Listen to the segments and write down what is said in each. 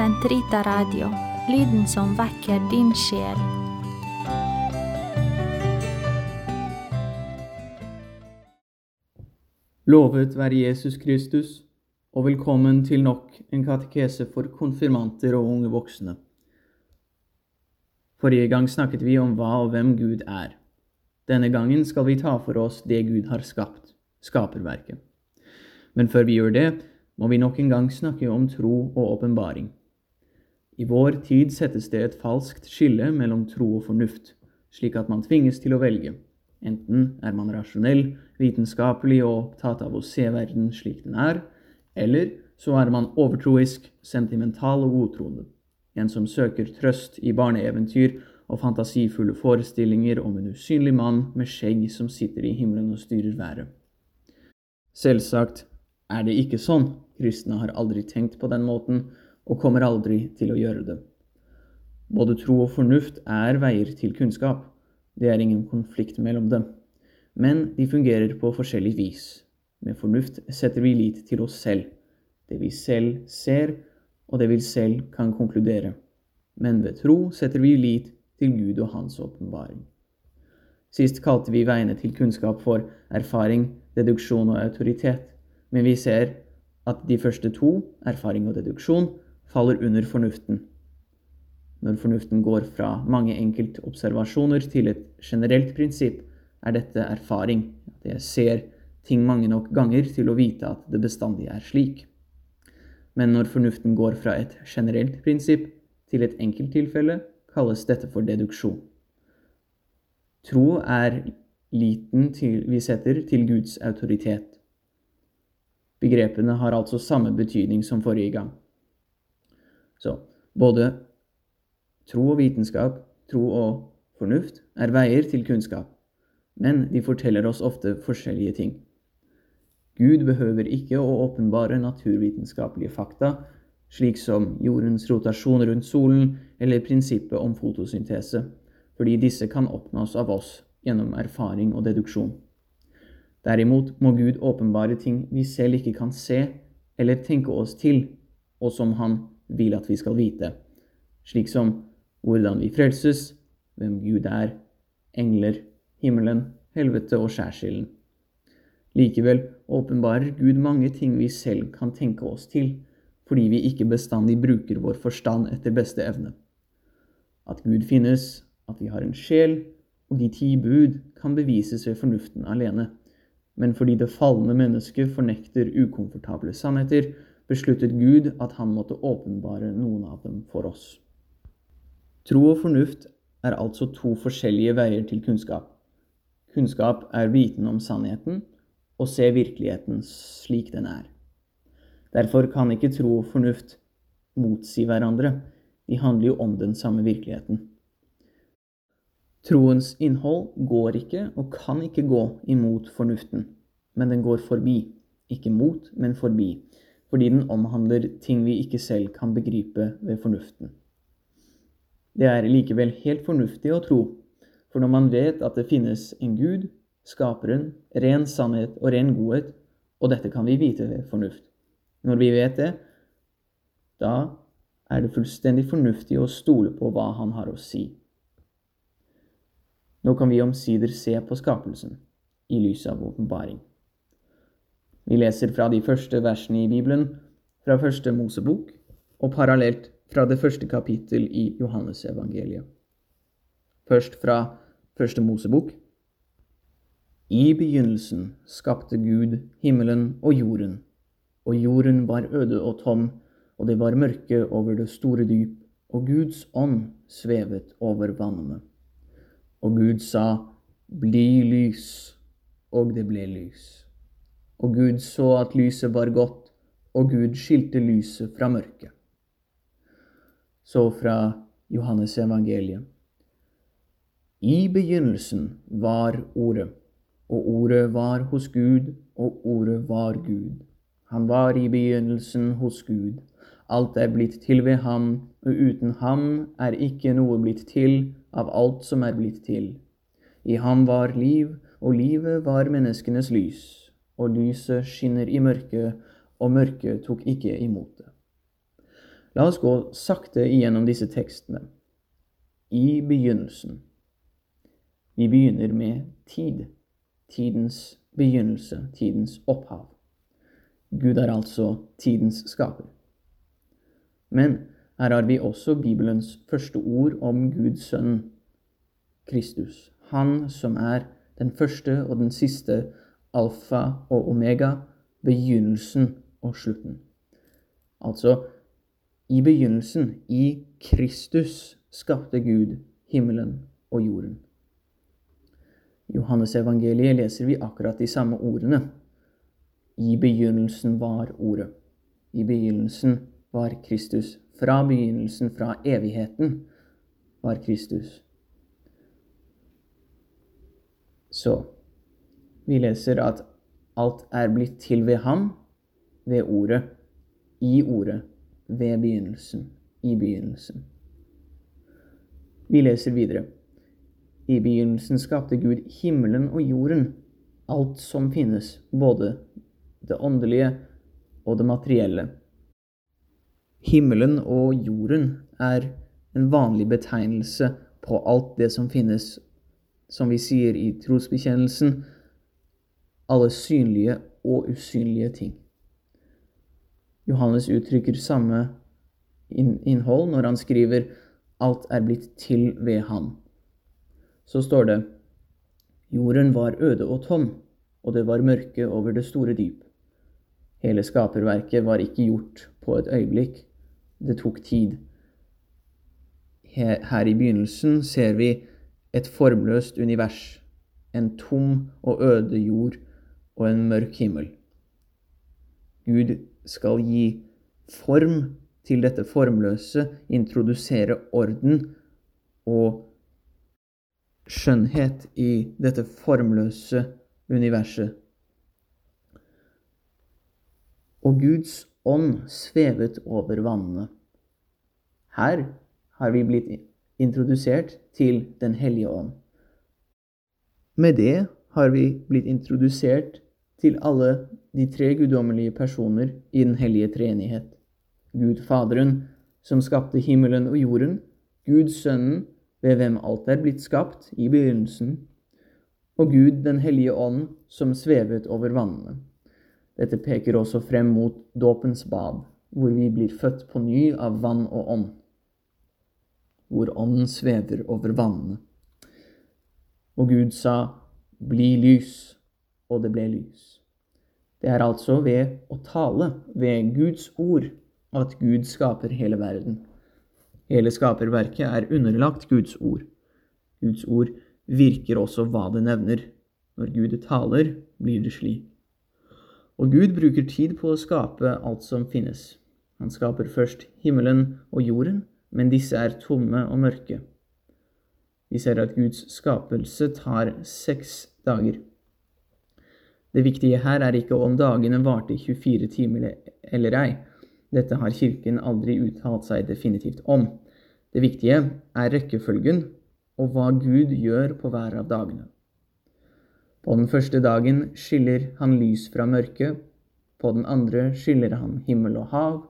Sentrita Radio, lyden som vekker din sjel. Lovet være Jesus Kristus, og velkommen til nok en katekese for konfirmanter og unge voksne. Forrige gang snakket vi om hva og hvem Gud er. Denne gangen skal vi ta for oss det Gud har skapt, skaperverket. Men før vi gjør det, må vi nok en gang snakke om tro og åpenbaring. I vår tid settes det et falskt skille mellom tro og fornuft, slik at man tvinges til å velge. Enten er man rasjonell, vitenskapelig og opptatt av å se verden slik den er, eller så er man overtroisk, sentimental og godtroende. En som søker trøst i barneeventyr og fantasifulle forestillinger om en usynlig mann med skjegg som sitter i himmelen og styrer været. Selvsagt er det ikke sånn. Kristne har aldri tenkt på den måten, og kommer aldri til å gjøre det. Både tro og fornuft er veier til kunnskap. Det er ingen konflikt mellom dem. Men de fungerer på forskjellig vis. Med fornuft setter vi lit til oss selv, det vi selv ser, og det vi selv kan konkludere. Men ved tro setter vi lit til Gud og Hans åpenbaring. Sist kalte vi veiene til kunnskap for erfaring, deduksjon og autoritet, men vi ser at de første to, erfaring og deduksjon, faller under fornuften. Når fornuften går fra mange enkeltobservasjoner til et generelt prinsipp, er dette erfaring, jeg ser ting mange nok ganger til å vite at det bestandig er slik. Men når fornuften går fra et generelt prinsipp til et enkelttilfelle, kalles dette for deduksjon. Tro er liten til, vi setter til Guds autoritet. Begrepene har altså samme betydning som forrige gang. Så både tro og vitenskap, tro og fornuft, er veier til kunnskap, men de forteller oss ofte forskjellige ting. Gud behøver ikke å åpenbare naturvitenskapelige fakta, slik som jordens rotasjon rundt solen eller prinsippet om fotosyntese, fordi disse kan oppnås av oss gjennom erfaring og deduksjon. Derimot må Gud åpenbare ting vi selv ikke kan se eller tenke oss til, og som Han vil at vi skal vite, slik som hvordan vi frelses, hvem Gud er, engler, himmelen, helvete og skjærsilden. Likevel åpenbarer Gud mange ting vi selv kan tenke oss til, fordi vi ikke bestandig bruker vår forstand etter beste evne. At Gud finnes, at vi har en sjel, og de ti bud kan bevises ved fornuften alene. Men fordi det falne mennesket fornekter ukomfortable sannheter, besluttet Gud at han måtte åpenbare noen av dem for oss. Tro og fornuft er altså to forskjellige veier til kunnskap. Kunnskap er viten om sannheten, og se virkeligheten slik den er. Derfor kan ikke tro og fornuft motsi hverandre, de handler jo om den samme virkeligheten. Troens innhold går ikke og kan ikke gå imot fornuften, men den går forbi. Ikke mot, men forbi, fordi den omhandler ting vi ikke selv kan begripe ved fornuften. Det er likevel helt fornuftig å tro, for når man vet at det finnes en Gud, skaperen, ren sannhet og ren godhet, og dette kan vi vite ved fornuft. Når vi vet det, da er det fullstendig fornuftig å stole på hva han har å si. Nå kan vi omsider se på skapelsen i lys av åpenbaring. Vi leser fra de første versene i Bibelen, fra første Mosebok, og parallelt fra det første kapittel i Johannesevangeliet. Først fra første Mosebok. I begynnelsen skapte Gud himmelen og jorden, og jorden var øde og tom, og det var mørke over det store dyp, og Guds ånd svevet over vannene. Og Gud sa, Bli lys, og det ble lys. Og Gud så at lyset var godt, og Gud skilte lyset fra mørket. Så fra Johannes evangeliet. I begynnelsen var Ordet, og Ordet var hos Gud, og Ordet var Gud. Han var i begynnelsen hos Gud. Alt er blitt til ved ham, og uten ham er ikke noe blitt til av alt som er blitt til. I ham var liv, og livet var menneskenes lys, og lyset skinner i mørket, og mørket tok ikke imot det. La oss gå sakte igjennom disse tekstene. I begynnelsen. Vi begynner med tid. Tidens begynnelse, tidens opphav. Gud er altså tidens skaper. Men her har vi også Bibelens første ord om Guds sønn, Kristus. Han som er den første og den siste alfa og omega, begynnelsen og slutten. Altså, i begynnelsen, i Kristus, skapte Gud himmelen og jorden. I Johannes evangeliet leser vi akkurat de samme ordene. I begynnelsen var Ordet. I begynnelsen var Kristus. Fra begynnelsen, fra evigheten, var Kristus. Så vi leser at alt er blitt til ved ham, ved ordet, i ordet, ved begynnelsen, i begynnelsen. Vi leser videre. I begynnelsen skapte Gud himmelen og jorden, alt som finnes, både det åndelige og det materielle. Himmelen og jorden er en vanlig betegnelse på alt det som finnes, som vi sier i trosbekjennelsen, alle synlige og usynlige ting. Johannes uttrykker samme innhold når han skriver 'alt er blitt til ved ham'. Så står det 'Jorden var øde og tom, og det var mørke over det store dyp'. Hele skaperverket var ikke gjort på et øyeblikk. Det tok tid. Her i begynnelsen ser vi et formløst univers, en tom og øde jord og en mørk himmel. Gud skal gi form til dette formløse, introdusere orden og skjønnhet i dette formløse universet. Og Guds ånd svevet over vannene. Her har vi blitt introdusert til Den hellige ånd. Med det har vi blitt introdusert til alle de tre guddommelige personer i den hellige treenighet. Gud Faderen, som skapte himmelen og jorden, Gud Sønnen, ved hvem alt er blitt skapt i begynnelsen, og Gud Den hellige ånd, som svevet over vannene. Dette peker også frem mot dåpens bad, hvor vi blir født på ny av vann og ånd. Hvor ånden svever over vannene. Og Gud sa, bli lys, og det ble lys. Det er altså ved å tale, ved Guds ord, at Gud skaper hele verden. Hele skaperverket er underlagt Guds ord. Guds ord virker også hva det nevner. Når Gud taler, blir det slik. Og Gud bruker tid på å skape alt som finnes. Han skaper først himmelen og jorden, men disse er tomme og mørke. Vi ser at Guds skapelse tar seks dager. Det viktige her er ikke om dagene varte 24 timer eller ei. Dette har Kirken aldri uttalt seg definitivt om. Det viktige er rekkefølgen og hva Gud gjør på hver av dagene. På den første dagen skiller han lys fra mørke, på den andre skiller han himmel og hav,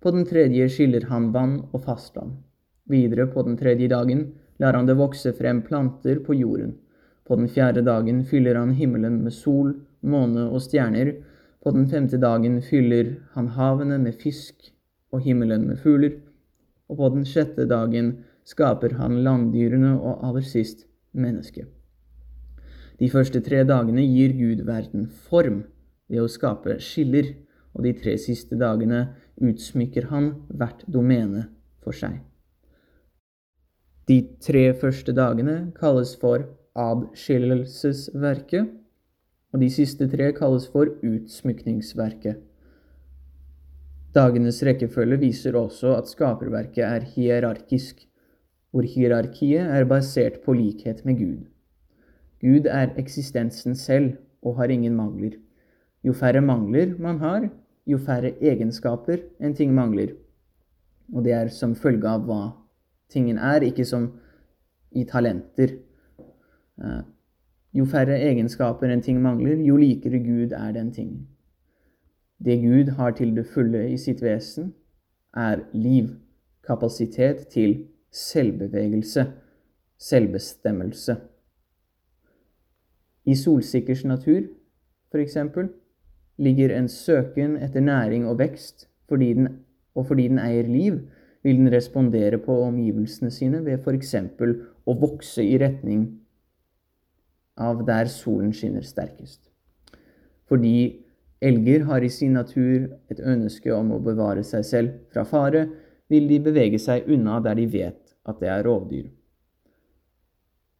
på den tredje skiller han vann og fastland. Videre på den tredje dagen lar han det vokse frem planter på jorden. På den fjerde dagen fyller han himmelen med sol, måne og stjerner. På den femte dagen fyller han havene med fisk og himmelen med fugler. Og på den sjette dagen skaper han landdyrene og aller sist mennesket. De første tre dagene gir Gud verden form ved å skape skiller, og de tre siste dagene utsmykker han hvert domene for seg. De tre første dagene kalles for adskillelsesverket, og de siste tre kalles for utsmykningsverket. Dagenes rekkefølge viser også at skaperverket er hierarkisk, hvor hierarkiet er basert på likhet med Gud. Gud er eksistensen selv og har ingen mangler. Jo færre mangler man har, jo færre egenskaper en ting mangler. Og det er som følge av hva tingen er, ikke som i talenter. Eh, jo færre egenskaper en ting mangler, jo likere Gud er den tingen. Det Gud har til det fulle i sitt vesen, er liv, kapasitet til selvbevegelse, selvbestemmelse. I solsikkers natur, f.eks., ligger en søken etter næring og vekst, fordi den, og fordi den eier liv, vil den respondere på omgivelsene sine ved f.eks. å vokse i retning av der solen skinner sterkest. Fordi elger har i sin natur et ønske om å bevare seg selv fra fare, vil de bevege seg unna der de vet at det er rovdyr.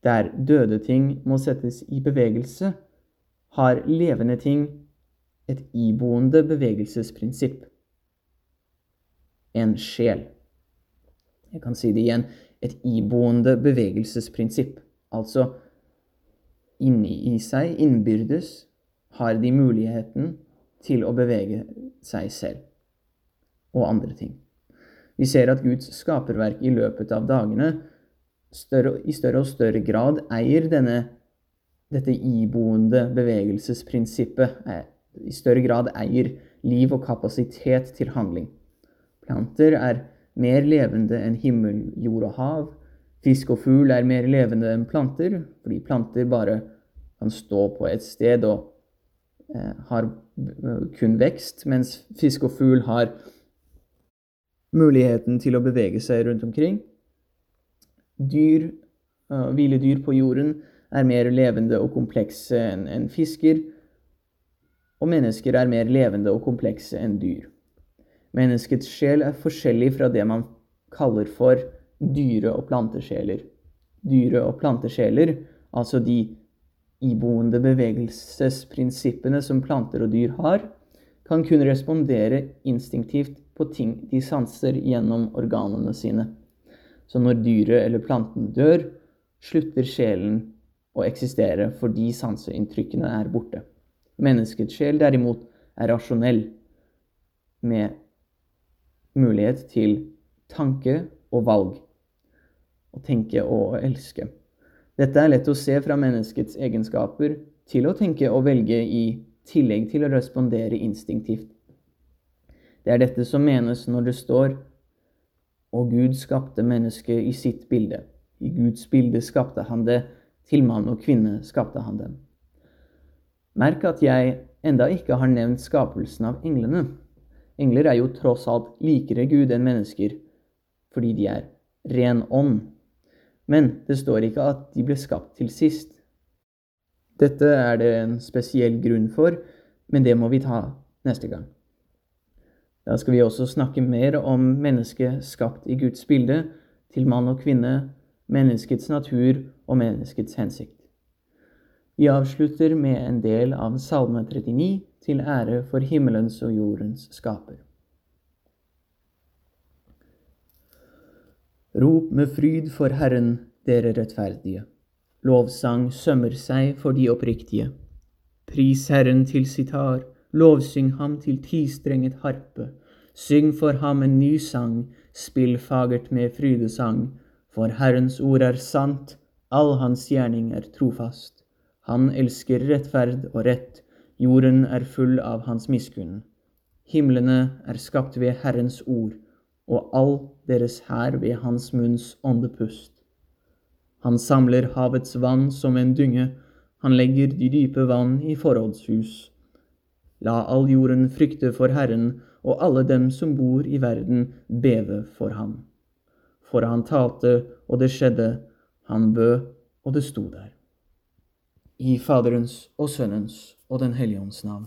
Der døde ting må settes i bevegelse, har levende ting et iboende bevegelsesprinsipp. En sjel. Jeg kan si det igjen et iboende bevegelsesprinsipp. Altså inni i seg, innbyrdes, har de muligheten til å bevege seg selv og andre ting. Vi ser at Guds skaperverk i løpet av dagene større, i større og større grad eier denne, dette iboende bevegelsesprinsippet. I større grad eier liv og kapasitet til handling. Planter er mer levende enn himmel, jord og hav. Fisk og fugl er mer levende enn planter, fordi planter bare kan stå på et sted og eh, har kun vekst, mens fisk og fugl har muligheten til å bevege seg rundt omkring. Dyr, uh, hviledyr på jorden, er mer levende og komplekse enn en fisker. Og mennesker er mer levende og komplekse enn dyr. Menneskets sjel er forskjellig fra det man kaller for dyre- og plantesjeler. Dyre- og plantesjeler, altså de iboende bevegelsesprinsippene som planter og dyr har, kan kun respondere instinktivt på ting de sanser gjennom organene sine. Så når dyret eller planten dør, slutter sjelen å eksistere fordi sanseinntrykkene er borte. Menneskets sjel derimot er rasjonell, med mulighet til tanke og valg. Å tenke og å elske. Dette er lett å se fra menneskets egenskaper til å tenke og velge i tillegg til å respondere instinktivt. Det er dette som menes når det står og Gud skapte mennesket i sitt bilde. I Guds bilde skapte han det, til mann og kvinne skapte han dem. Merk at jeg enda ikke har nevnt skapelsen av englene. Engler er jo tross alt likere Gud enn mennesker, fordi de er ren ånd. Men det står ikke at de ble skapt til sist. Dette er det en spesiell grunn for, men det må vi ta neste gang. Da skal vi også snakke mer om mennesket skapt i Guds bilde, til mann og kvinne, menneskets natur og menneskets hensikt. Vi avslutter med en del av Salme 39 til ære for himmelens og jordens skaper. Rop med fryd for Herren, dere rettferdige. Lovsang sømmer seg for de oppriktige. Pris Herren til sitar, lovsyng ham til tistrenget harpe. Syng for ham en ny sang, spill fagert med frydesang. For Herrens ord er sant, all hans gjerning er trofast. Han elsker rettferd og rett, Jorden er full av hans miskunn. Himlene er skapt ved Herrens ord, og all deres hær ved hans munns åndepust. Han samler havets vann som en dynge, han legger de dype vann i forrådshus. La all jorden frykte for Herren, og alle dem som bor i verden, beve for ham. For han talte, og det skjedde, han bød, og det sto der. I Faderens og Sønnens og Den hellige ånds navn.